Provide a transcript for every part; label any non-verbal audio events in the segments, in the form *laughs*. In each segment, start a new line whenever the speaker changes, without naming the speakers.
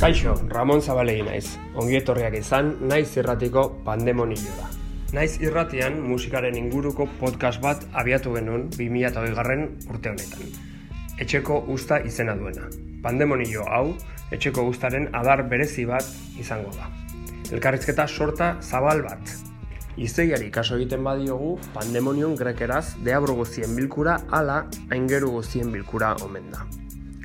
Kaixo, Ramon Zabalegi naiz. Ongi etorriak izan, naiz irratiko pandemonioa. Naiz irratian musikaren inguruko podcast bat abiatu genuen 2008 garren urte honetan. Etxeko usta izena duena. Pandemonio hau, etxeko ustaren adar berezi bat izango da. Elkarrizketa sorta zabal bat. Izeiari kaso egiten badiogu, pandemonion grekeraz deabro guztien bilkura ala aingeru guztien bilkura omen da.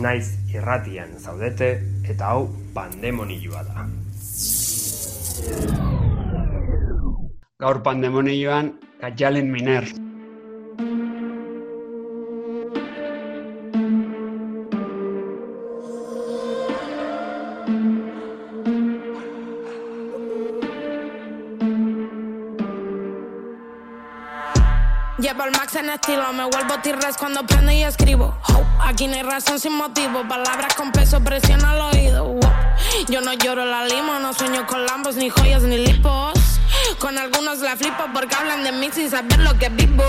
Naiz irratian zaudete eta hau pandemonioa da.
Gaur pandemonioan, Kajalen Miner.
Me vuelvo tirres cuando prendo y escribo. aquí no hay razón sin motivo, palabras con peso presión al oído. Yo no lloro la limo, no sueño con lambos, ni joyas, ni lipos. Con algunos la flipo porque hablan de mí sin saber lo que vivo.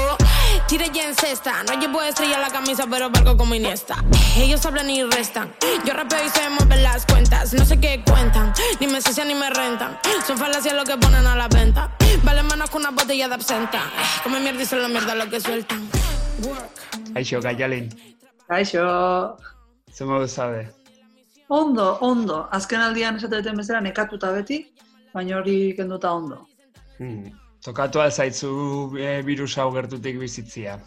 Tire ya en cesta, no llevo estrella la camisa, pero valgo como Iniesta. Ellos hablan y restan, yo rapeo y se mueven las cuentas. No sé qué cuentan, ni me asocian ni me rentan. Son falacias lo que ponen a la venta. Vale menos que una botella de absenta. Come mierda y la mierda lo que sueltan.
Aixo, Gaialin.
Aixo.
Zer modu zabe?
Ondo, ondo. Azken aldian esateten bezala nekatuta beti, baina hori kenduta ondo.
Hmm. Tokatu alzaitzu e, virus hau gertutik bizitzia?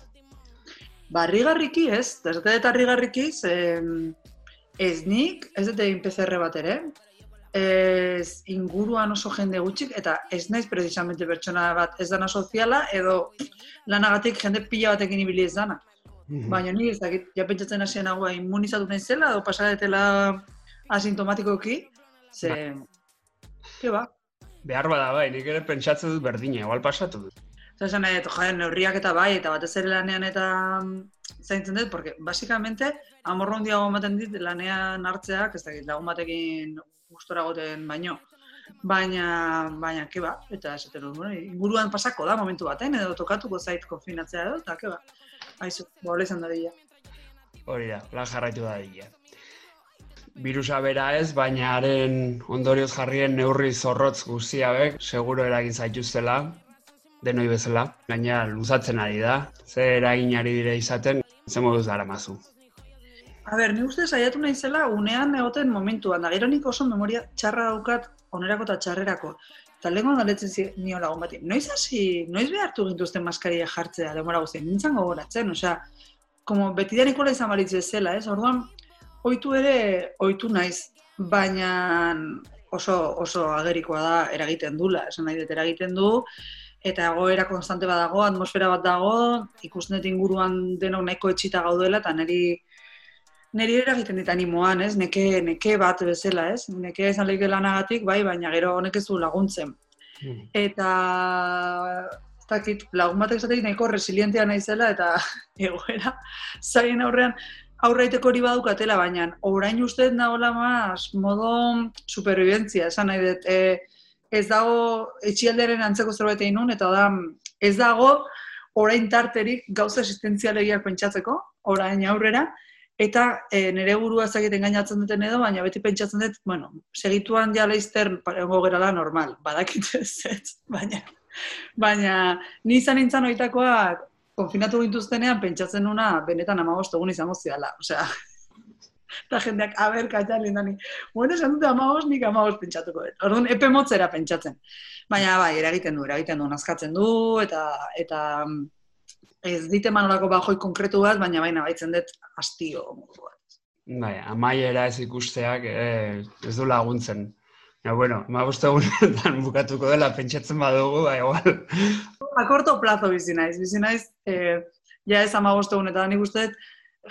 Barrigarriki ez, ez eta harrigarriki, ez nik, ez dut egin PCR bat ere, ez inguruan oso jende gutxik, eta ez naiz precisamente pertsona bat ez dana soziala, edo lanagatik jende pila batekin ibili ez dana. Mhm. Baina ni ez dakit, ja pentsatzen hasi nagoa immunizatu nahi zela, edo pasadetela asintomatikoki, ze... Ba. Ke ba?
Behar bada bai, nik ere pentsatzen dut berdina, igual pasatu dut.
Zer zen, neurriak eta bai, eta batez ere lanean eta zaintzen dut, porque, basikamente, amorron diago ematen dit lanean hartzeak, ez dakit, lagun batekin gustora goten baino. Baina, baina, ke ba, eta esaten dut, bueno, inguruan pasako da momentu baten, edo tokatuko zait konfinatzea edo, eta ke ba, haizu, bola izan da dira.
Hori da, lan jarraitu da dira. Birusa bera ez, baina haren ondorioz jarrien neurri zorrotz guztiabek, seguro eragin zaituztela, denoi bezala, gaina luzatzen ari da, ze eragin ari dire izaten, ze moduz dara mazu.
A ber, ni uste saiatu nahi zela unean egoten momentuan, da gero nik oso memoria txarra daukat onerako eta txarrerako. Eta lehenko galetzen nio lagun bati, noiz hasi, noiz behartu gintuzten maskaria jartzea, demora guztien, nintzen gogoratzen, osea, como betidan ikola izan balitze zela, ez? Orduan, oitu ere, oitu naiz, baina oso, oso agerikoa da eragiten dula, esan nahi dut eragiten du, eta egoera konstante badago, atmosfera bat dago, ikusnet inguruan denok nahiko etxita gaudela, eta niri niri eragiten dit animoan, ez? Neke, neke bat bezala, ez? Neke esan lehik lanagatik, bai, baina gero honek ez du laguntzen. Hmm. Eta, ez dakit, lagun batek zatetik nahiko resilientia naizela, eta *laughs* egoera, zaien aurrean, aurraiteko hori badukatela, baina orain uste nagola maz, modo superviventzia, esan nahi dut, e, ez dago etxialderen antzeko zerbait egin nun, eta da, ez dago orain tarterik gauza existentzialegiak pentsatzeko, orain aurrera, Eta e, nire burua zakiten gainatzen duten edo, baina beti pentsatzen dut, bueno, segituan ja leizter parengo gerala normal, badakit ez, baina, baina ni izan nintzen oitakoa konfinatu gintuztenean pentsatzen nuna benetan amabost egun izango ziala, osea, *laughs* eta jendeak, aber, katxan lindani, bueno, esan dute amabost, nik amabost pentsatuko dut. Orduan, epe motzera pentsatzen. Baina, bai, eragiten du, eragiten du, nazkatzen du, eta, eta ez dite manolako bajoi konkretu bat, baina baina baitzen dut hastio modu bat.
Bai, amaiera ez ikusteak eh, ez du laguntzen. Ja, bueno, ma egunetan *laughs* bukatuko dela pentsatzen badugu, bai, igual.
A corto plazo bizi naiz, bizi naiz, eh, ja ez ama bostegun, eta nik uste dut,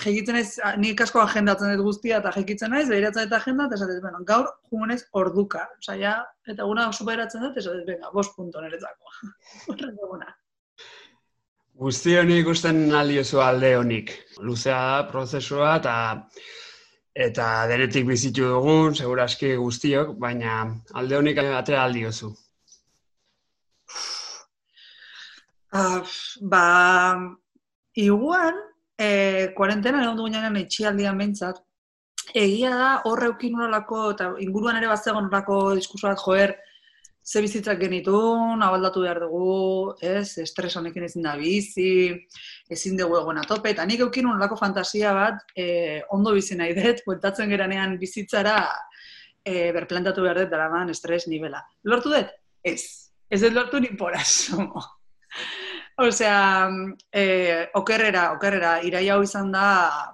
jekitzen ez, nik asko agendatzen dut guztia, eta jekitzen naiz, behiratzen dut agenda, eta esatet, bueno, gaur, jugunez, orduka. Osa, ja, eta guna superatzen dut, esatet, venga, bost punto niretzako. *laughs* Horrek eguna.
Guzti honi ikusten aldiozu alde honik. Luzea da prozesua eta eta denetik bizitu dugun, seguraski guztiok, baina alde honik atera aldiozu.
Uh, ba, igual, eh, kuarentena egon dugunean itxialdian behintzat, egia da horre eukin eta inguruan ere bat zegoen nolako joer, ze bizitzak genitun, abaldatu behar dugu, ez, estres honekin ezin da bizi, ezin dugu egon atope, eta nik eukin lako fantasia bat, e, ondo bizi nahi dut, bueltatzen geranean bizitzara e, berplantatu behar dut dara estres nivela. Lortu dut? Ez. Ez dut lortu ni poraso. *laughs* Osea, eh, okerrera, okerrera, iraia hau izan da,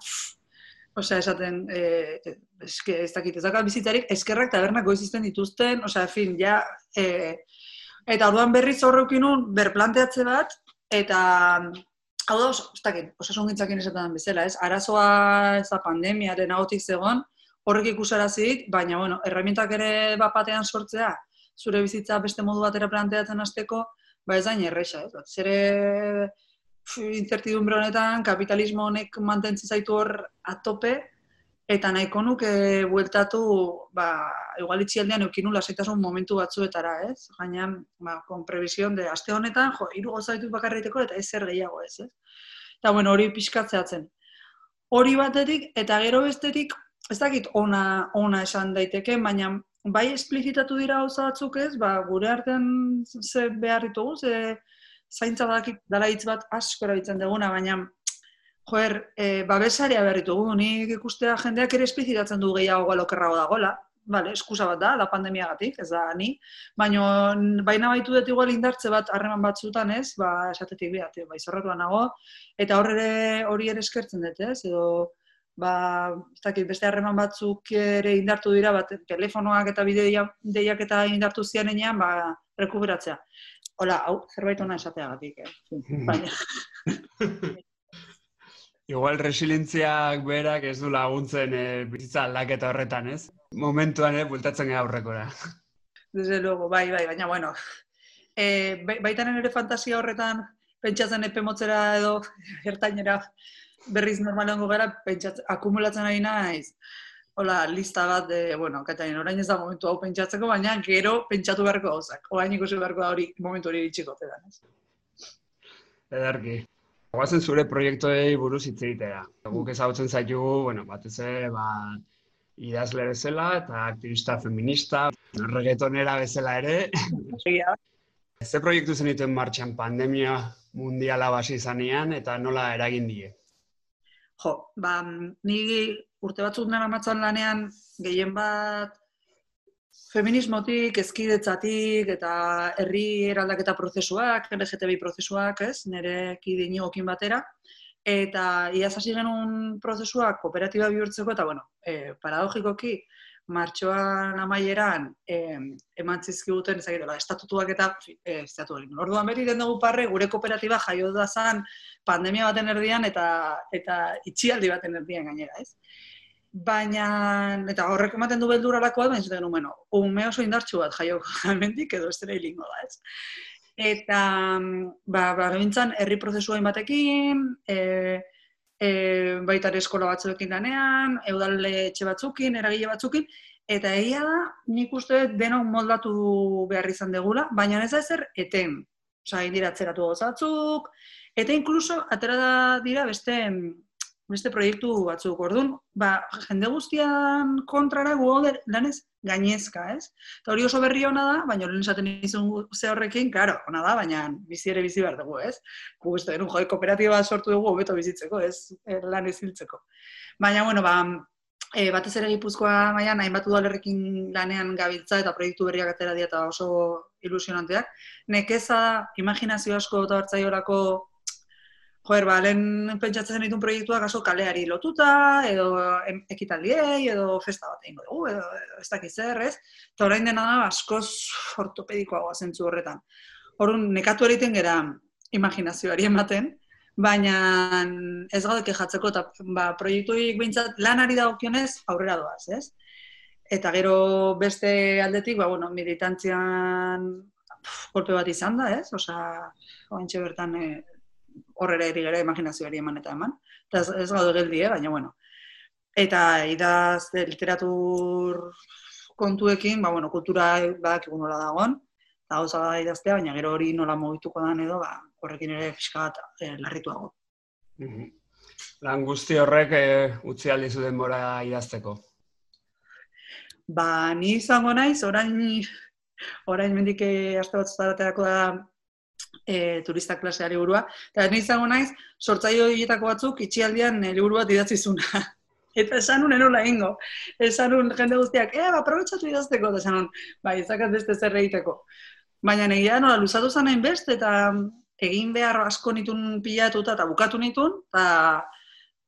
osea, esaten, eh, eske, ez dakit, ez dakit bizitzarik, eskerrak tabernak goizizten dituzten, osea, fin, ja, eh, eta orduan berriz horreukinun, berplanteatze bat, eta, hau da, ez dakit, osasun gintzakin esaten bezala, ez, arazoa ez da pandemiaren agotik zegoen, horrek ikusarazik, baina, bueno, herramientak ere bapatean sortzea, zure bizitza beste modu batera planteatzen hasteko, ba ez dain erresa, ez? Zere incertidumbre honetan, kapitalismo honek mantentzen zaitu hor atope, eta nahiko nuke bueltatu, ba, igual itxialdean eukinu lasaitasun momentu batzuetara, ez? Gaina, ba, kon prebizion de, aste honetan, jo, iru gozaitu bakarriteko eta ez zer gehiago, ez, ez? Eta, bueno, hori pixkatzeatzen. Hori batetik, eta gero bestetik, ez dakit ona, ona esan daiteke, baina bai esplizitatu dira gauza batzuk ez, ba, gure artean ze behar ditugu, ze zaintza badakit dala hitz bat asko erabiltzen duguna, baina joer, e, babesaria behar ditugu, nik ikustea jendeak ere esplizitatzen du gehiago galokerrago dagoela, Vale, eskusa bat da, da pandemiagatik, ez da, ni. Baina, baina baitu dut igual indartze bat harreman batzutan, ez, ba, esatetik behar, bai, zorretuan nago, eta horre hori ere eskertzen dut, ez, edo, ba, ez dakit, beste harreman batzuk ere indartu dira, bat, telefonoak eta bideiak eta indartu zianean, ba, rekuperatzea. Hola, hau, zerbait ona esateagatik, eh? *laughs* Baina.
Igual resilintziak berak ez du laguntzen e, bizitza aldaketa horretan, ez? Momentuan, eh, bultatzen gara aurrekora. *laughs*
Desde luego, bai, bai, baina, bueno. E, baitan ere fantasia horretan, pentsatzen epe motzera edo, *laughs* ertainera, berriz normalean gara, pentsatzen, akumulatzen ari naiz, hola, lista bat, de, bueno, katain, orain ez da momentu hau pentsatzeko, baina gero pentsatu beharko gauzak. Orain ikusi beharko da hori, momentu hori ditxiko ez?
Ederki. Guazen zure proiektuei buruz hitz egitea. Guk ezagutzen zaitugu, bueno, batez ere, ba, idazle bezala eta aktivista feminista, reggaetonera bezala ere. Ze proiektu zenituen martxan pandemia mundiala basi izanean eta nola eragin die?
Jo, ba, ni urte batzuk nara matzan lanean, gehien bat feminismotik, ezkidetzatik eta herri eraldaketa prozesuak, LGTBI prozesuak, ez, nire inigokin batera. Eta iaz hasi genuen prozesuak kooperatiba bihurtzeko, eta bueno, e, paradogikoki, martxoan amaieran e, eman zizkiguten ezagirela, estatutuak eta e, estatu Orduan beri den dugu parre, gure kooperatiba jaio da zan pandemia baten erdian eta eta itxialdi baten erdian gainera, ez? Baina, eta horrek ematen du beldura lakoa, baina zaten bueno, ume oso indartxu bat jaio *laughs* jamendik edo ez dira hilingo da, ez? Eta, ba, ba, herri prozesua batekin, e, e, baita eskola batzuekin lanean, eudalde etxe batzukin, eragile batzukin, eta egia da, nik uste denok moldatu behar izan degula, baina ez da ezer eten. Osa, indira atzeratu gozatzuk, eta inkluso atera da dira beste beste proiektu batzuk. Orduan, ba, jende guztian kontrara gu lanez gainezka, ez? Eta hori oso berri hona da, baina lehen esaten izun ze horrekin, claro, hona da, baina bizi ere bizi behar dugu, ez? Gu beste denun, jode, kooperatiba sortu dugu, hobeto bizitzeko, ez? Er, lan ez hiltzeko. Baina, bueno, ba, e, batez ere gipuzkoa maian, hainbat udalerrekin lanean gabiltza eta proiektu berriak atera eta oso ilusionanteak. Nekeza, imaginazio asko eta hartzaiorako joer, ba, lehen pentsatzen ditun proiektuak aso kaleari lotuta, edo ekitaldiei, edo festa bat egin dugu, edo, ez dakiz zer, ez? Eta orain dena da, askoz ortopedikoa zentzu horretan. Horun, nekatu eriten gera imaginazioari ematen, baina ez gaude jatzeko eta ba, proiektuik bintzat lanari dagokionez aurrera doaz, ez? Eta gero beste aldetik, ba, bueno, militantzian kolpe bat izan da, ez? Osa, ointxe bertan e, horrela eri gara imaginazioari eman eta eman. Eta ez, ez gaude geldi, eh? baina, bueno. Eta idaz literatur kontuekin, ba, bueno, kultura badak egun nola dagoen, eta gauza da idaztea, baina gero hori nola mogituko dan edo, ba, horrekin ere fiska bat e, larrituago.
Mhm. Lan guzti horrek e, utzi aldizu denbora idazteko?
Ba, ni izango naiz, orain, orain mendik eh, aste bat zarateako da e, turista klaseari burua, eta ni izango naiz, sortzaio horietako batzuk itxialdian e, liburu bat idatzizuna. *laughs* Eta esan unen hola ingo. Esan un jende guztiak, eh, ba, aprobetsatu idazteko, eta esan un, ba, izakat beste zer egiteko. Baina negia nola, luzatu zan beste, eta egin behar asko nitun pilatuta eta bukatu nitun, eta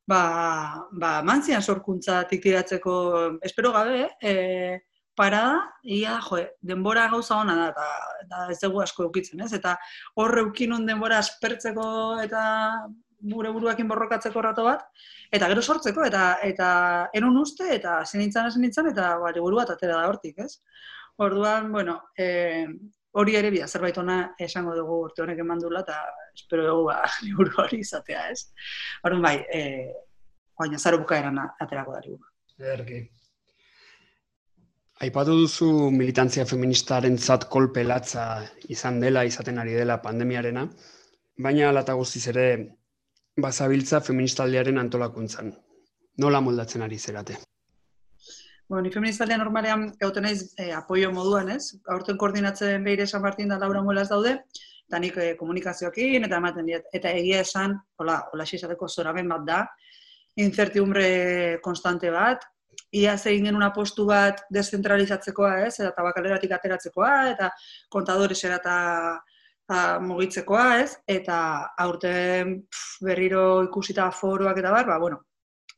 ba, ba, mantzian sorkuntza tiktiratzeko, espero gabe, e, para ia, jo, denbora gauza hona da, eta, eta ez dugu asko eukitzen, ez? Eta horre ukinun denbora aspertzeko eta gure buruakin borrokatzeko rato bat, eta gero sortzeko, eta eta enun uste, eta zenintzen, zenintzen, eta bari buru bat atera da hortik, ez? Orduan, bueno, e, hori ere bia, zerbait ona esango dugu urte honek eman dula, eta espero dugu ba, *laughs* liburu hori izatea, ez? Horren bai, e, baina zaro bukaeran aterako da liburu.
Erki. Aipatu duzu militantzia feministaren zat kolpe latza izan dela, izaten ari dela pandemiarena, baina alata guztiz ere bazabiltza feministaldearen antolakuntzan. Nola moldatzen ari zerate?
Bueno, ni feministaldean normalean gauten naiz eh, apoio moduan, ez? Aurten koordinatzen Beire San Martin da Laura Muelas daude, eta nik eh, komunikazioekin eta ematen diet. Eta egia esan, hola, hola xizateko zoraben bat da, incertiumbre konstante bat, ia zein genuen postu bat descentralizatzekoa, ez? Eta tabakaleratik ateratzekoa, eta kontadoresera eta eta mugitzekoa, ez? Eta aurten berriro ikusita foroak eta bar, ba, bueno,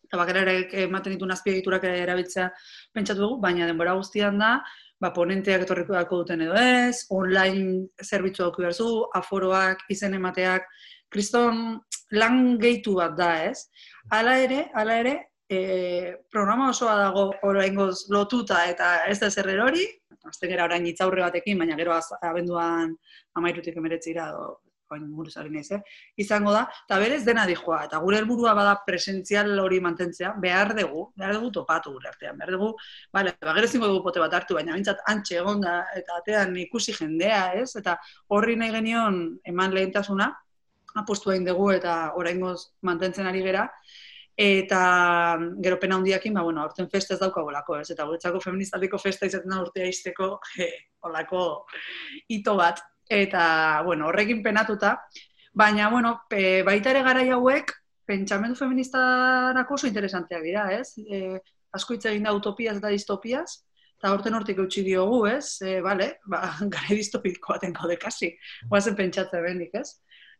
eta bakararek ematen ditu azpiegiturak erabiltzea pentsatu dugu, baina denbora guztian da, ba, ponenteak etorriko dako duten edo ez, online zerbitzu dauki behar aforoak, izen emateak, kriston lan gehitu bat da ez. Hala ere, hala ere, e, programa osoa dago oraingoz lotuta eta ez da zer hori, azten gara orain itzaurre batekin, baina gero abenduan amairutik emeretzira oain buruz ari naiz, eh? izango da, eta berez dena dijoa, eta gure helburua bada presentzial hori mantentzea, behar dugu, behar dugu topatu gure artean, behar dugu, bale, bagero zingo dugu pote bat hartu, baina bintzat antxe egon da, eta atean ikusi jendea, ez? Eta horri nahi genion eman lehentasuna, apostu egin dugu eta oraingoz mantentzen ari gera, eta gero pena hundiakin, ba, bueno, aurten festa ez daukagolako, ez? Eta guretzako feministaldeko festa izaten da urtea izteko, he, olako ito bat, eta, bueno, horrekin penatuta, baina, bueno, pe, baita ere gara hauek, pentsamendu feministarako oso interesanteak dira, ez? E, asko hitz egin da utopiaz eta distopiaz, eta horten hortik eutxi diogu, ez? E, bale, ba, *laughs* gara distopiko baten gaude kasi, guazen pentsatzen benik, ez?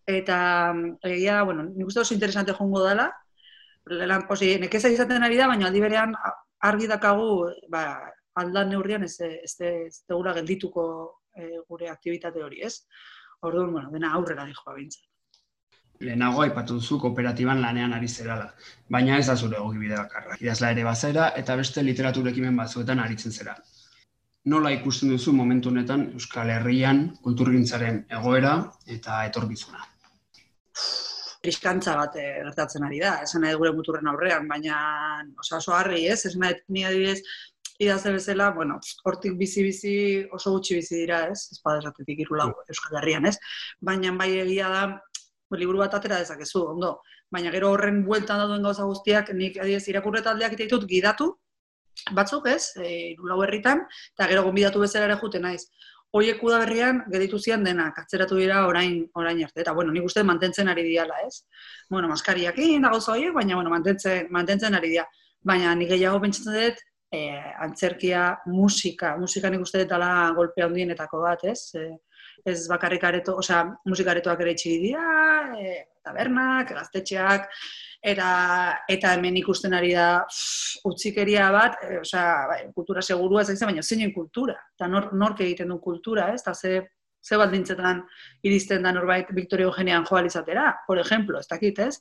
Eta, egia, bueno, nik uste oso interesante jongo dela, lan, osi, nekeza izaten ari da, baina aldi berean argi dakagu, ba, aldan neurrian ez, ez, ez, ez, geldituko e, gure aktivitate hori, ez? Orduan, bueno, dena aurrera dijoa bintzen.
Lehenago aipatu duzu kooperatiban lanean ari zerala, baina ez da zure egoki bide bakarra. Idazla ere bazera eta beste literaturekimen batzuetan aritzen zera. Nola ikusten duzu momentu honetan Euskal Herrian kulturgintzaren egoera eta etorkizuna?
Iskantza bat eh, gertatzen ari da, esan nahi gure muturren aurrean, baina oso, oso harri ez, esan nahi ni adibidez idazte bezala, bueno, hortik bizi-bizi oso gutxi bizi dira, ez? Ez bada esatetik irula Euskal Herrian, ez? Baina bai egia da, liburu bat atera dezakezu, ondo. Baina gero horren bueltan dauden gauza guztiak, nik adiez irakurre taldeak ditut gidatu, batzuk ez, e, lau herritan, eta gero gonbidatu bezala ere jute naiz. Hoiek berrian geditu zian denak, atzeratu dira orain orain arte. Eta, bueno, nik uste mantentzen ari diala, ez? Bueno, maskariakin, da gauza horiek, baina, bueno, mantentzen, mantentzen ari dira. Baina, nik gehiago pentsatzen dut, e, antzerkia, musika, musika nik uste dutala golpe handienetako bat, ez? E, ez bakarrik areto, osea, musikaretoak ere itxi dira, e, tabernak, gaztetxeak, eta, eta hemen ikusten ari da utzikeria bat, e, osea, bai, kultura segurua ez baina zeinen kultura, eta nor, nork egiten du kultura, ez? Eta ze, ze baldintzetan iristen da norbait Victoria Eugenian joal izatera, por ejemplo, ez dakit, ez?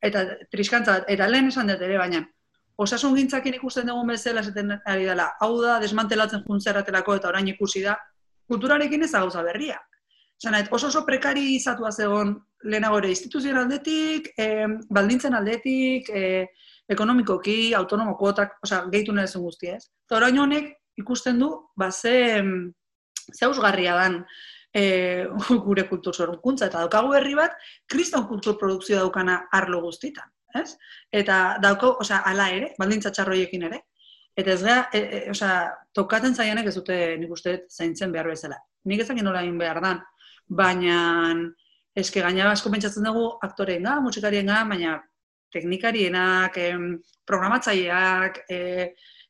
Eta triskantza eta lehen esan dut ere, baina osasun gintzakin ikusten dugun bezala esaten ari dela, hau da desmantelatzen juntzerratelako eta orain ikusi da, kulturarekin ez gauza berria. Zanait, oso oso prekari izatua zegoen lehenago ere instituzioen aldetik, e, baldintzen aldetik, e, ekonomikoki, autonomo kuotak, oza, gehitu nahi zen guztia ez. Eta honek ikusten du, ba, ze, ze ausgarria dan e, gure kultur zorunkuntza. Eta daukagu herri bat, kriston kultur produkzio daukana arlo guztitan. Ez? Eta dauko, oza, ala ere, baldintza txarroiekin ere. Eta ez gara, e, e, oza, tokaten zaianek ez dute nik uste zaintzen behar bezala. Nik ezakin nola egin behar dan, baina eske gaina asko pentsatzen dugu aktoreen ga, musikarien ga, baina teknikarienak, em, programatzaileak, e,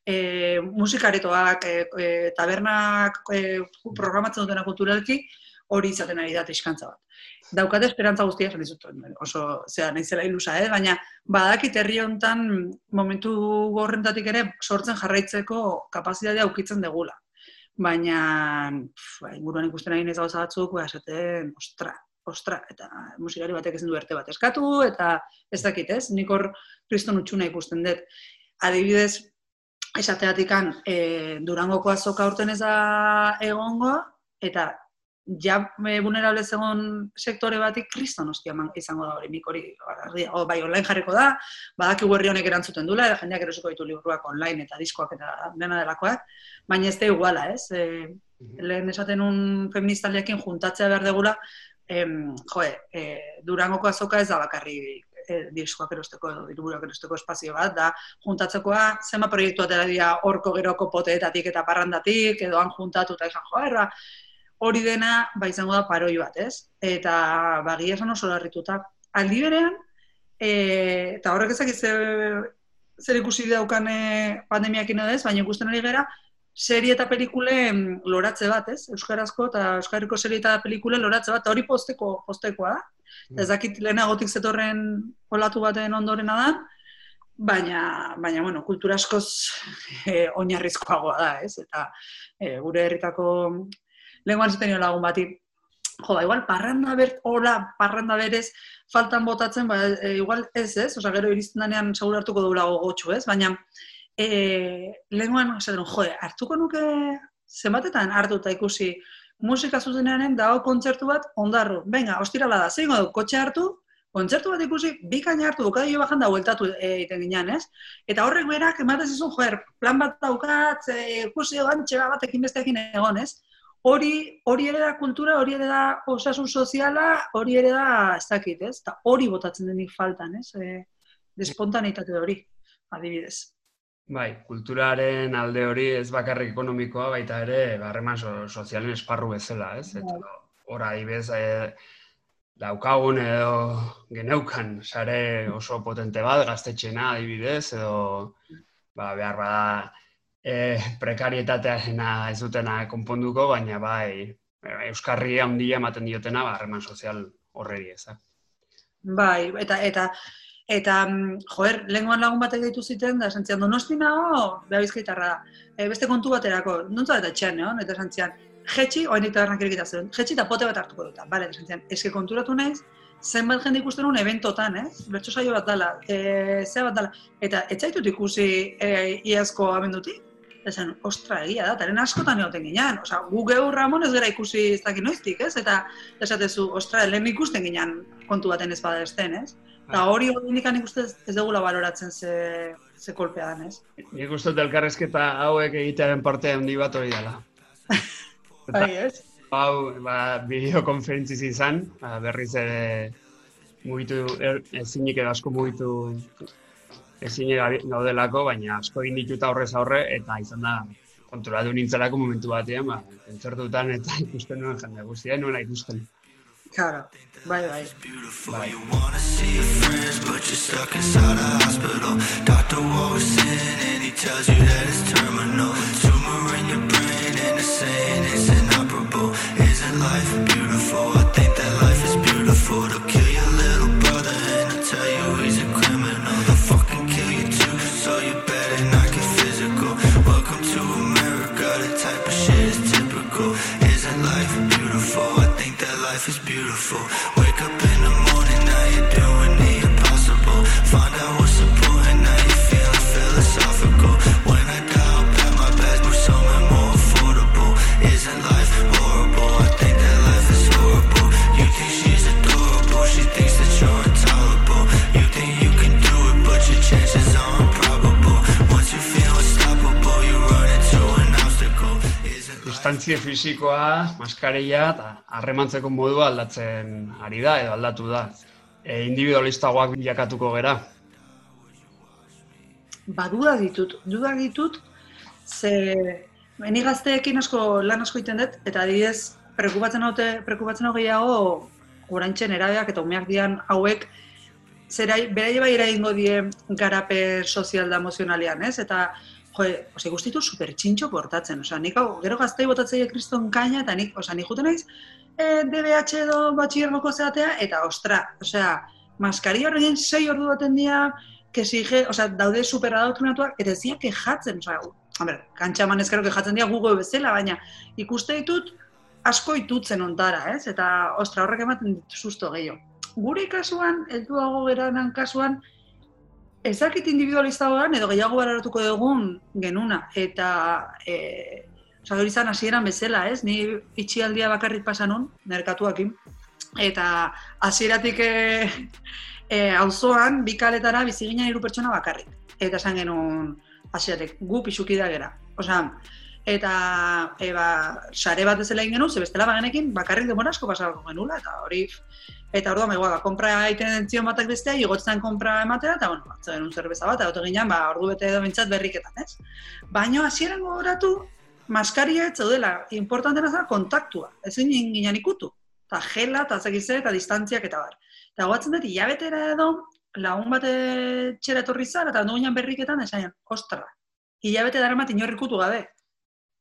e, musikaretoak, e, e, tabernak e, programatzen dutena kulturalki, hori izaten ari da iskantza bat. Daukate esperantza guztia, esan dizut, oso, zera, naizela ilusa, eh? baina badakit herri hontan momentu gorrentatik ere sortzen jarraitzeko kapazitatea ukitzen degula. Baina, ba, inguruan ikusten ari nez batzuk, ba, esaten, ostra, ostra, eta musikari batek ezin du erte bat eskatu, eta ez dakit, ez? Nik hor kriston utxuna ikusten dut. Adibidez, esateatikan, e, durangoko azoka urten ez da egongo, eta ja e, vulnerable zegoen sektore batik kriston hostia izango da hori, nik hori, o, bai, online jarriko da, badaki herri honek erantzuten dula, jendeak erosiko ditu liburuak online eta diskoak eta dena delakoak, baina ez da iguala, ez? E, lehen esaten un feministaliakin juntatzea behar degula, em, joe, e, durangoko azoka ez da bakarri e, diskoak erosteko edo diruburak erosteko espazio bat, da juntatzekoa zema proiektu atera dira horko geroko poteetatik eta parrandatik, edo han juntatu eta esan joa, hori dena ba izango da paroi bat, ez? Eta bagia esan oso larrituta. Aldi berean, e, eta horrek ezak zer ikusi daukan e, pandemiakin edo ez, baina ikusten ari gara, serie eta pelikule loratze bat, ez? Euskarazko eta Euskarriko serie eta pelikule loratze bat, hori posteko, postekoa da. Mm. Ez dakit lehenagotik zetorren olatu baten ondorena da, baina, baina bueno, kultura askoz e, oinarrizkoagoa da, ez? Eta e, gure herritako lenguan zuten lagun bati, jo, ba, igual, parranda ber, hola, parranda berez, faltan botatzen, ba, e, igual ez ez, oza, gero iristen danean segur hartuko dugu lago gotxu ez, baina e, lenguan, esaten, jo, hartuko nuke zenbatetan hartu eta ikusi musika zuzenean dago kontzertu bat ondarru. Venga, ostirala da, zein du, kotxe hartu, kontzertu bat ikusi, bikaina hartu, bukadillo bajan da, hueltatu egiten ginean, ez? Eta horrek berak, ematen zizun, joer, plan bat daukat, ikusi egon, txera batekin besteekin egon, ez? Hori hori ere da kultura, hori ere da osasun soziala, hori ere da ez dakit, ez? Ta hori botatzen denik faltan, ez? E, despontanitate hori, adibidez.
Bai, kulturaren alde hori ez bakarrik ekonomikoa, baita ere, barreman so, sozialen esparru bezala, ez? Eta bai. hor adibidez, e, daukagun edo geneukan sare oso potente bat, gaztetxena adibidez, edo ba, behar bada e, prekarietatea ez dutena konponduko, baina bai, Euskarri handia ematen diotena, ba, harreman sozial horreri ez.
Bai, eta, eta, eta, mm, joer, lenguan lagun batek gaitu ziten, da, santzian, donosti nago, beha bizkaitarra da, e, beste kontu baterako, nuntza eta txean, no? eta santzian, jetxi, oain ditu erikita zen, jetxi eta pote bat hartuko dut, bale, eta santzian, eske konturatu naiz, zenbat jende ikusten un eventotan, ez? Bertso saio bat dala, e, ze bat dala, eta etzaitut ikusi e, iazko abendutik, esan, ostra, egia da, taren askotan egoten ginean. Osa, gu geur Ramon ez gara ikusi ez dakit noiztik, ez? Eta esatezu, ostra, lehen ikusten ginean kontu baten ez bada esten, ez? Eta bai. hori hori indikan ikusten ez dugula baloratzen ze, ze kolpea dan, ez?
Nik uste elkarrezketa hauek egitearen parte handi bat hori dela. *laughs*
Bai, ez?
Hau, ba, bideokonferentziz izan, ba, berriz ere mugitu, er, ezinik edo asko mugitu ezin gaudelako, baina asko egin dituta horrez aurre, eta izan da, konturatu nintzelako momentu batean, ba, entzertutan eta *laughs* ikusten nuen jende guztia, nuela ikusten.
Claro, bai, bai.
Bai. Isn't life beautiful? I think that life is beautiful. Beautiful.
Distantzia fisikoa, maskareia eta harremantzeko modua aldatzen ari da edo aldatu da. E, individualistagoak bilakatuko gera.
Ba, duda ditut, duda ditut, ze Ni gazteekin asko lan asko egiten dut, eta adibidez, prekupatzen haute, prekupatzen hau gehiago, oraintzen erabeak eta umeak dian hauek, zerai, berai bai eraingo die garape sozial da emozionalean, ez? Eta, jo, ose, guztitu super txintxo portatzen, osea, nik hau, gero gaztei botatzeia kriston kaina, eta nik, osea, nik juten naiz, e, DBH edo batxiergoko zeatea, eta ostra, osea, maskari horrekin sei ordu baten dira, que exige, o sea, daude super adoktrinatuak, eta ez dira kejatzen, o a ber, kantxa manezkero kejatzen dira Google bezala, baina ikuste ditut asko itutzen ontara, ez? Eta, ostra, horrek ematen dit susto gehiago. Gure kasuan, helduago geranan kasuan, ezakit individualistagoan edo gehiago bararatuko dugun genuna. Eta, e, oza, hori izan hasieran bezala, ez? Ni itxialdia bakarrik pasanun, merkatuakin. Eta hasieratik e, e, auzoan bi kaletara bizi ginen hiru pertsona bakarrik. Eta esan genuen hasieratik gu pixuki da gera. Osea, eta eba, sare bat ezela egin genuen, ze bestela bagenekin bakarrik demora asko pasako genula, eta hori Eta orduan, ba, konpra egiten entzion batak bestea, igotzen konpra ematera, eta, bueno, batzu denun zerbeza bat, eta ginen, ba, ordu bete edo bintzat berriketan, ez? Baina, hasieran gogoratu, maskaria ez zaudela, importantena zara kontaktua, ezin ginen ikutu. Eta gela, eta zekize, eta distantziak, eta bar. Eta goatzen dut, hilabetera edo, lagun bat txera etorri zara, eta ondo ginen berriketan, esan, ostra, hilabete dara mat inorrikutu gabe.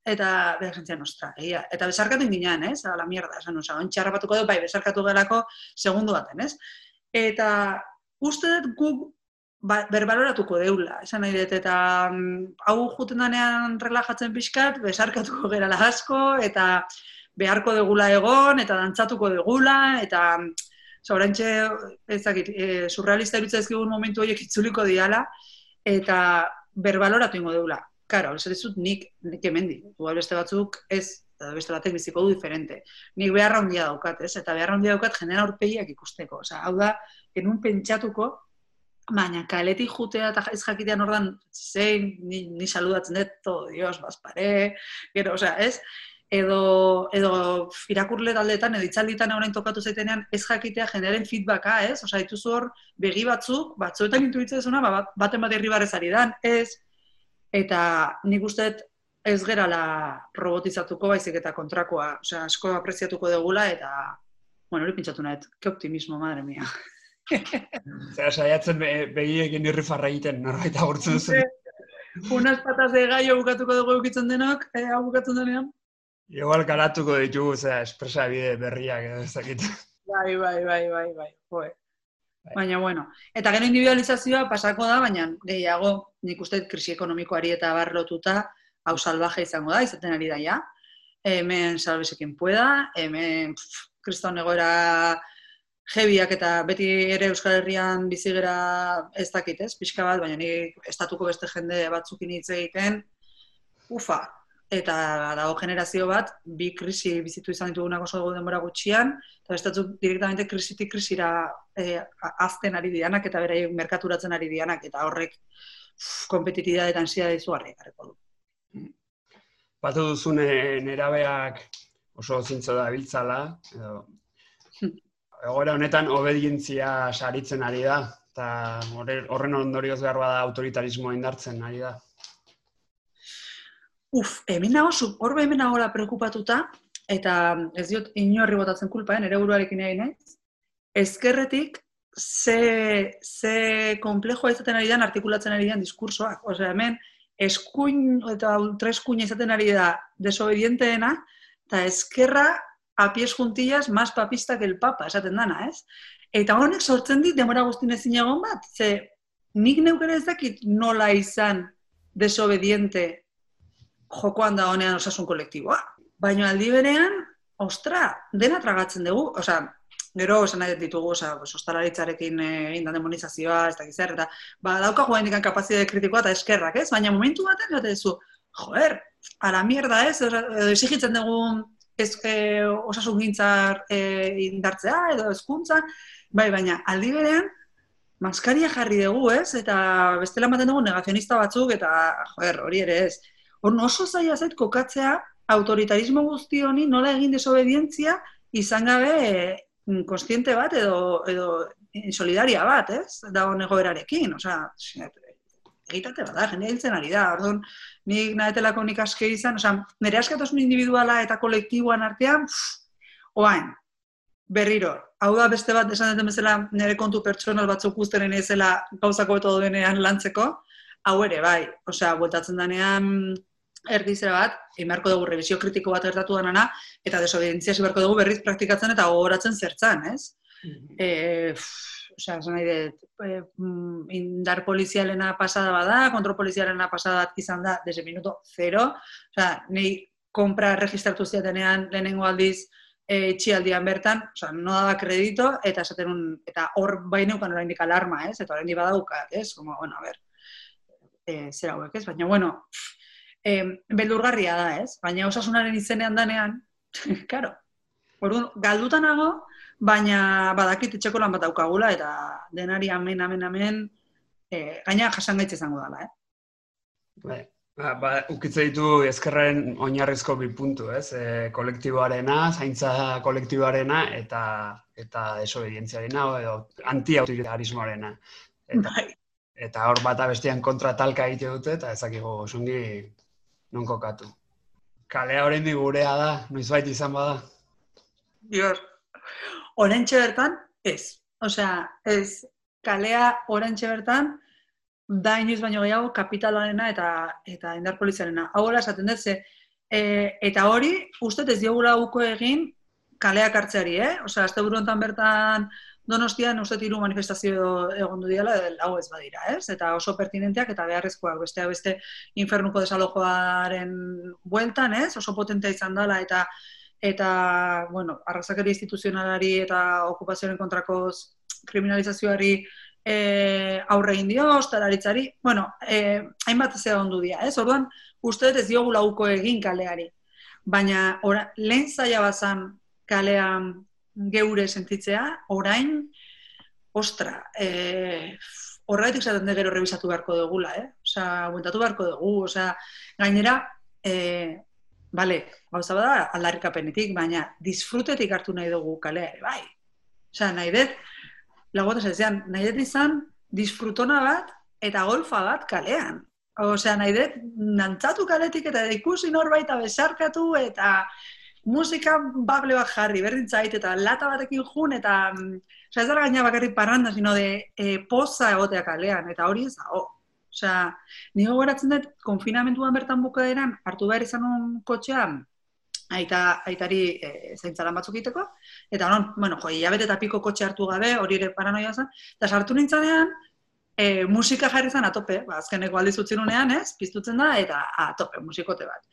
Eta behar jentzian, ostra, egia. Eta besarkatu indinean, ez? A la mierda, esan, oza, ontxarra batuko du, bai, besarkatu gelako segundu baten, ez? Eta uste dut guk ba, berbaloratuko deula, esan nahi dut, eta mm, hau juten danean relajatzen pixkat, besarkatuko gerala asko, eta beharko degula egon, eta dantzatuko degula, eta zaurantxe, ezakit, e, surrealista irutza ezkigun momentu horiek itzuliko diala, eta berbaloratu ingo deula. Karo, dut nik, nik emendi. Igual beste batzuk ez, edo beste batek biziko du diferente. Nik beharra handia daukat, ez? Eta beharra handia daukat jenera aurpegiak ikusteko. Osea, hau da, genuen pentsatuko, baina kaletik jutea eta ez jakitean ordan zein, ni, ni saludatzen dut, to, dios, bazpare, gero, osea, ez? Edo, edo irakurle taldeetan, edo itzalditan orain tokatu zaitenean, ez jakitea jeneren feedbacka, ez? Osea, dituzu hor, begi batzuk, batzuetan intuitzen zuna, ba, baten bat irribarrez ari dan, ez? Eta nik uste ez gerala robotizatuko baizik eta kontrakoa, osea, asko apreziatuko degula eta bueno, hori pentsatu nahet, ke optimismo, madre mia.
Zera, *laughs* saiatzen be, begiekin irri farra egiten, norbait agurtzen duzu. *laughs*
Unas patas de gallo bukatuko dugu eukitzen denok, eh, bukatzen denean.
Igual garatuko ditugu, zera, espresa bide berriak ez dakit.
Bai, bai, bai, bai, bai, joe. Baina, bueno, eta gero individualizazioa pasako da, baina gehiago nik uste krisi ekonomikoari eta barlotuta hau salvaje izango da, izaten ari da, ja. Hemen salbesekin pueda, hemen kriston egoera jebiak eta beti ere Euskal Herrian bizigera ez dakit, ez, pixka bat, baina ni estatuko beste jende batzukin hitz egiten, ufa, eta dago generazio bat, bi krisi bizitu izan ditugunak oso denbora gutxian, eta bestatzuk direktamente krisitik krisira e, azten ari dianak eta berai merkaturatzen ari dianak, eta horrek kompetitida eta ansia izugarri gareko du.
Batu duzune nerabeak oso zintzo da biltzala, edo *laughs* egoera honetan obedientzia saritzen ari da, eta horren ondorioz behar bada autoritarismoa indartzen ari da.
Uf, hemen nago, hor hemen nagoela preokupatuta, eta ez diot inorri botatzen kulpa, eh, nire buruarekin egin naiz. Ezkerretik, ze, ze komplejoa izaten ari den, artikulatzen ari den diskursoak. Osea, hemen, eskuin eta ultraeskuina izaten ari da desobedienteena, eta ezkerra apies juntillas más papista que el papa, esaten dana, ez? Eta honek sortzen dit, demora guztin ezin egon bat, ze nik neukere ez dakit nola izan desobediente jokoan da honean osasun kolektiboa. Baina aldi berean, ostra, dena tragatzen dugu, osea, gero esan nahi ditugu, oza, pues, ostalaritzarekin eh, egin da demonizazioa, ez dakiz eta ba, daukagu hendikan kapazitate kritikoa eta eskerrak, ez? Baina momentu baten, jote zu, joer, la mierda, ez? Exigitzen dugu ez, e, osasun gintzar e, indartzea edo hezkuntza, bai, baina aldi berean, maskaria jarri dugu, ez? Eta bestela ematen dugu negazionista batzuk, eta, joder, hori ere ez. Hor oso zaila zait kokatzea autoritarismo guzti honi nola egin desobedientzia izan gabe eh, kontziente bat edo, edo solidaria bat, ez? Da egoerarekin, osea, egitate bada, jende hiltzen ari da. Orduan, nik nahetelako nik aske izan, osea, nire askatasun individuala eta kolektiboan artean, pff, oain, berriro. Hau da beste bat esan duten bezala nire kontu pertsonal batzuk guztenen ezela gauzako eta denean lantzeko, hau ere, bai. Osea, bueltatzen denean erdizera bat, emarko dugu revisio kritiko bat gertatu denana, eta desobedientzia zibarko dugu berriz praktikatzen eta gogoratzen zertzan, ez? Mm -hmm. e, osea, esan nahi dut, e, indar polizialena pasada bada, kontrol polizialena pasada bat izan da, desde minuto zero, osea, nahi kompra registratu ziatenean lehenengo aldiz e, txialdian bertan, osea, no daba kredito, eta esaten un, eta hor baineukan oraindik alarma, ez? Eta oraindik badaukat, ez? Como, bueno, a ver, e, zer hauek, ez? Baina, bueno, e, beldurgarria da, ez? Baina osasunaren izenean danean, *laughs* karo, Orduan, galdutanago, baina badakit etxeko lan bat daukagula, eta denari amen, amen, amen, e, gaina jasan gaitz izango dela, eh?
Bai, ba, ba, ukitze ditu ezkerren oinarrizko bi puntu, ez? E, kolektiboarena, zaintza kolektiboarena, eta eta desobedientziarena, edo anti-autoritarismoarena. Eta,
Bai.
eta hor bata bestean kontra talka egite dute, eta ezakigo osungi non kokatu. Kalea oraindik gurea da, noizbait izan bada.
Dior. Orentxe bertan, ez. Osea, ez, kalea orentxe bertan, da inoiz baino gehiago kapitalarena eta eta indar poliziarena. Hau hola esaten dut, ze, e, eta hori, uste ez diogula uko egin kaleak hartzeari, eh? Osea, azte honetan bertan Donostian uste hiru manifestazio egondu diala, hau ez badira, ez? Eta oso pertinenteak eta beharrezkoak beste beste infernuko desalojoaren bueltan, ez? Oso potentea izan dela eta eta, bueno, arrazakeri instituzionalari eta okupazioaren kontrako kriminalizazioari e, aurre egin dio, ostalaritzari, bueno, e, hainbat zea ondu dira, ez? Orduan, uste ez diogu lauko egin kaleari. Baina, ora, lehen zaila bazan kalean geure sentitzea, orain, ostra, e, horregatik zaten de gero revisatu beharko dugula, eh? Osa, buentatu beharko dugu, osea, gainera, e, bale, gauza bada aldarrikapenetik, baina disfrutetik hartu nahi dugu kalea bai. Osea, nahi dut, lagotas ez nahi dut izan, disfrutona bat eta golfa bat kalean. Osea, nahi dut, nantzatu kaletik eta ikusi norbaita besarkatu eta musika bable bat jarri, berdin zait, eta lata batekin jun, eta osea, ez dara gaina bakarrik parranda, sino de e, poza egotea kalean, eta hori ez dago. Osea, nire gogoratzen dut, konfinamentuan bertan bukaeran, hartu behar izan un kotxea, aita, aitari e, zaintzalan batzuk egiteko, eta non, bueno, jo, hilabete eta piko kotxe hartu gabe, hori ere paranoia zen, eta sartu nintzanean, e, musika jarri zen atope, ba, azkeneko aldiz utzi nunean, ez, piztutzen da, eta atope, musikote bat.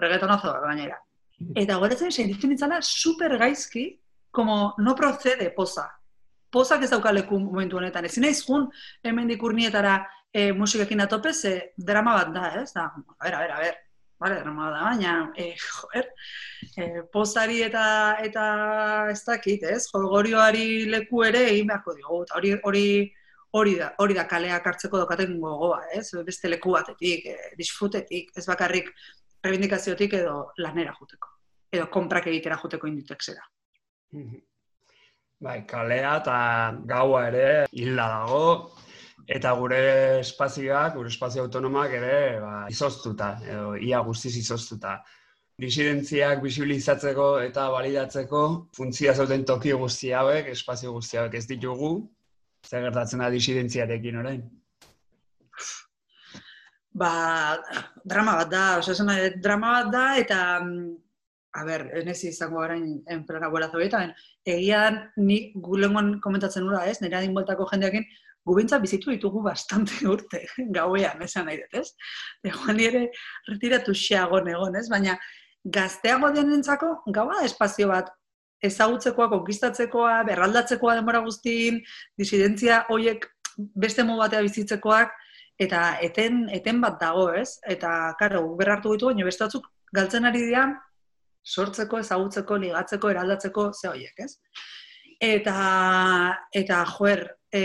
Reggaetonazo gainera. Eta goretzen sentitzen nintzala super gaizki, como no procede poza. Pozak ez dauka leku momentu honetan. Ezin naiz jun hemen dikurnietara e, musikekin atope, ze drama bat da, ez? Da, a ber, a ber, a ber. Vale, drama da, baina, e, joer, e, pozari eta eta ez dakit, ez? Jolgorioari leku ere egin beharko diogu. Hori, hori, hori da, hori da kaleak hartzeko dokaten gogoa, ez? Beste leku batetik, e, disfrutetik, ez bakarrik rebindikaziotik edo lanera juteko. Edo konprak egitera juteko inditexera.
Bai, kalea eta gaua ere hilda dago, eta gure espazioak, gure espazio autonomak ere ba, izoztuta, edo ia guztiz izoztuta. Disidentziak bisibilizatzeko eta validatzeko funtzia zauten toki guzti hauek, espazio guzti hauek ez ditugu, zer gertatzen da disidentziarekin orain?
Ba, drama bat da, dut, drama bat da, eta, mm, a ber, enez izango gara en plena guela zobeita, egian nik gulengon komentatzen ura ez, nire adin bueltako jendeakin, gubintza bizitu ditugu bastante *laughs* urte, gauean, esan nahi dut, ez? Egoan nire retiratu xeagon egon, ez? Baina gazteago denentzako gaua espazio bat ezagutzekoa, konkistatzekoa, berraldatzekoa denbora guztin, disidentzia hoiek beste modu batea bizitzekoak, eta eten, eten bat dago, ez? Eta, karo, berrartu ditu, baina beste batzuk galtzen ari dira, sortzeko, ezagutzeko, ligatzeko, eraldatzeko, ze hoiek, ez? Eta, eta joer, e,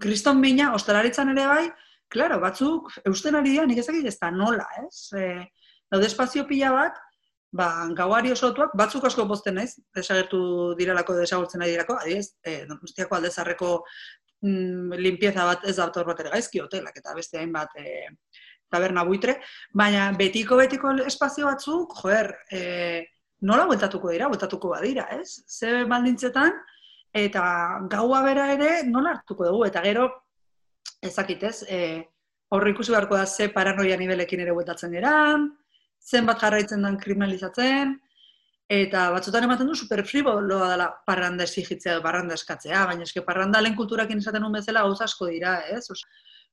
kriston mina, ostalaritzan ere bai, klaro, batzuk, eusten ari dira, nik ezakit ez da nola, ez? E, daude espazio pila bat, ba, gauari osotuak, batzuk asko pozten naiz, desagertu direlako, desagurtzen ari dirako, adiez, e, donostiako aldezarreko mm, limpieza bat ez da bat ere gaizki, hotelak eta beste hainbat e, taberna buitre, baina betiko betiko espazio batzuk, joer, e, nola bueltatuko dira, bueltatuko badira, ez? Ze baldintzetan, eta gaua bera ere nola hartuko dugu, eta gero, ezakitez, e, horri ikusi beharko da ze paranoia nivelekin ere bueltatzen geran, zenbat jarraitzen den kriminalizatzen, eta batzutan ematen du super friboloa dela parranda esigitzea edo parranda eskatzea, baina eske parranda lehen kulturakin esaten un bezala gauza asko dira, ez? Os,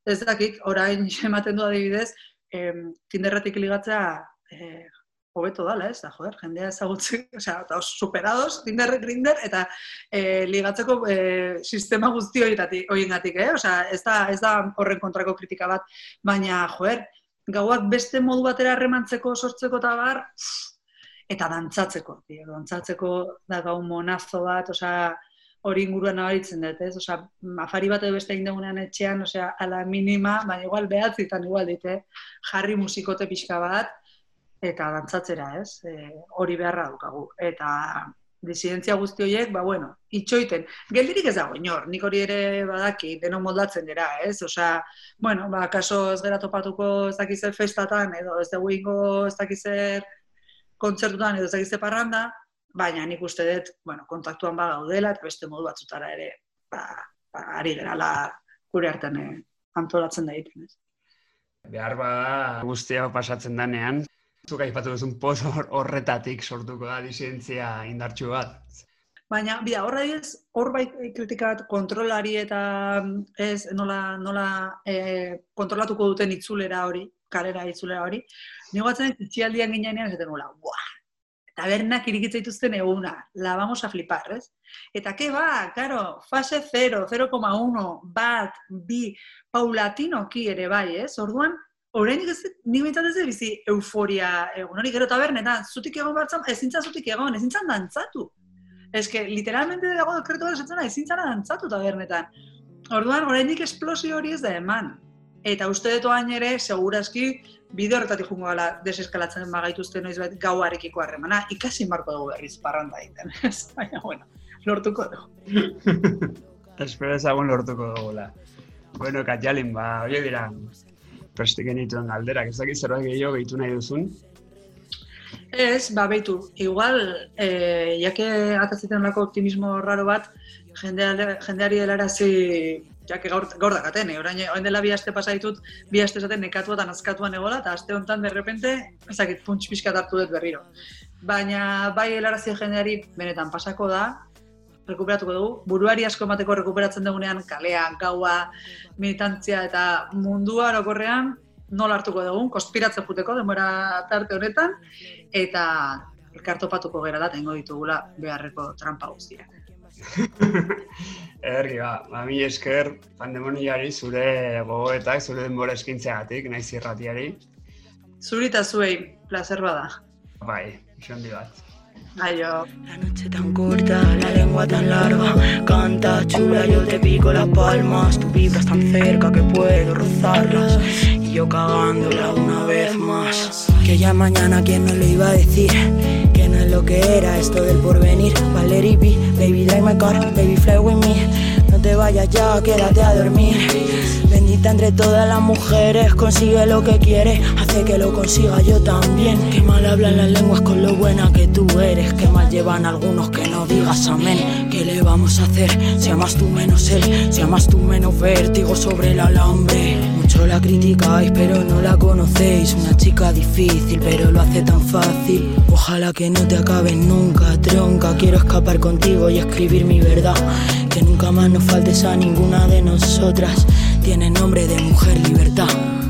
ez dakik, orain *laughs* ematen du adibidez, em, tinderretik ligatzea eh, hobeto dala, ez? Da, joder, jendea ezagutzen, *laughs* osea, eta os superados, Tinder, Grindr, eta eh, ligatzeko eh, sistema guzti horietatik, horiengatik, eh? Osea, ez da, ez da horren kontrako kritika bat, baina, joder, gauak beste modu batera harremantzeko, sortzeko eta bar, eta dantzatzeko, tío, dantzatzeko da gau monazo bat, osea, hori inguruan nabaritzen dut, ez? Osea, afari bat edo beste egin dugunean etxean, osea, ala minima, baina igual behatzitan igual dite, jarri musikote pixka bat, eta dantzatzera, ez? E, hori beharra daukagu. Eta disidentzia guzti horiek, ba, bueno, itxoiten. Geldirik ez dago, inor, nik hori ere badaki, deno moldatzen dira, ez? Osea, bueno, ba, kaso ez gera topatuko ez dakizer festatan, edo ez dugu ingo ez dakizer kontzertutan, edo ez dakizer parranda, baina nik uste dut, bueno, kontaktuan ba gaudela, eta beste modu batzutara ere, ba, ba ari gerala gure artean eh, antolatzen da egiten, ez?
Behar bada guztia pasatzen danean, zuk aipatu duzun poz hor- horretatik sortuko da disidentzia indartsu bat.
Baina, bida, horra ez, hor bai kritika bat kontrolari eta ez nola, nola e, kontrolatuko duten itzulera hori, kalera itzulera hori, nigo batzen itxialdian ginean esaten nula, buah, tabernak irikitza dituzten eguna, la vamos a flipar, ez? Eta ke ba, claro, fase 0, 0,1, bat, bi, paulatinoki ere bai, ez? Orduan, Horreinik ez, nik ez bizi euforia egun, hori gero tabernetan, zutik egon bertzen, ezintza zutik egon, ezintzan dantzatu. Ez que, literalmente dago dekretu bat esatzen ezintzara dantzatu tabernetan. Orduan, oraindik esplosio hori ez da eman. Eta uste dut oain ere, seguraski, bide horretatik jungo gala deseskalatzen bagaituzte noiz gauarekiko harremana, ikasi marko dugu berriz parranda egiten. *laughs* Baina, bueno, lortuko dugu. *laughs*
Espero ezagun lortuko dugula. Bueno, Katjalin, ba, hori dira, preste genituen galderak, ez dakit zerbait gehiago gehitu nahi duzun.
Ez, ba, beitu, igual, eh, jake atatziten lako optimismo raro bat, jendea, jendeari helarazi, jake gaur, gaur dakaten, eh? orain, orain dela bi aste pasa ditut, bi aste esaten nekatu eta nazkatuan egola, eta aste honetan de repente, ezakit, puntx pixka hartu dut berriro. Baina bai helarazi jendeari benetan pasako da, rekuperatuko dugu, buruari asko emateko rekuperatzen dugunean kalean, gaua, militantzia eta mundua orokorrean nola hartuko dugun, konspiratzen juteko denbora tarte honetan, eta elkartopatuko gera da, tengo ditugula beharreko trampa guztiak. *laughs*
Ederki, ba, ba, mi esker pandemoniari zure gogoetak, zure denbora eskintzeagatik, naiz irratiari.
Zuri eta zuei, placer bada.
Bai, isondi bat.
Aio.
La noche tan corta, la lengua tan larga. Canta chula, yo te pico las palmas. Tú vibras tan cerca que puedo rozarlas. Y yo cagándola una vez más. Que ya mañana, ¿quién no lo iba a decir? Lo que era esto del porvenir. Valerie B, baby, drive my car, baby, fly with me. No te vayas ya, quédate a dormir. Bendita entre todas las mujeres, consigue lo que quiere, hace que lo consiga yo también. Qué mal hablan las lenguas con lo buena que tú eres, que mal llevan algunos que no digas amén. ¿Qué le vamos a hacer? Si amas tú menos él, si amas tú menos vértigo sobre el alambre. Mucho la criticáis, pero no la conocéis. Una chica difícil, pero lo hace tan fácil. Ojalá que no te acabes nunca, tronca. Quiero escapar contigo y escribir mi verdad. Que nunca más nos faltes a ninguna de nosotras tiene nombre de mujer libertad.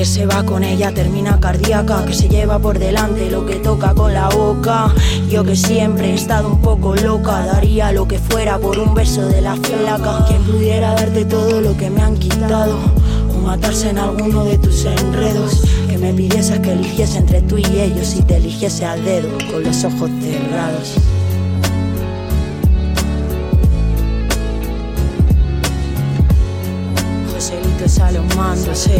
Que se va con ella termina cardíaca, que se lleva por delante lo que toca con la boca. Yo que siempre he estado un poco loca, daría lo que fuera por un beso de la flaca. Quien pudiera darte todo lo que me han quitado, o matarse en alguno de tus enredos. Que me pidieses que eligiese entre tú y ellos y te eligiese al dedo, con los ojos cerrados. Joselito sale un mando, sí.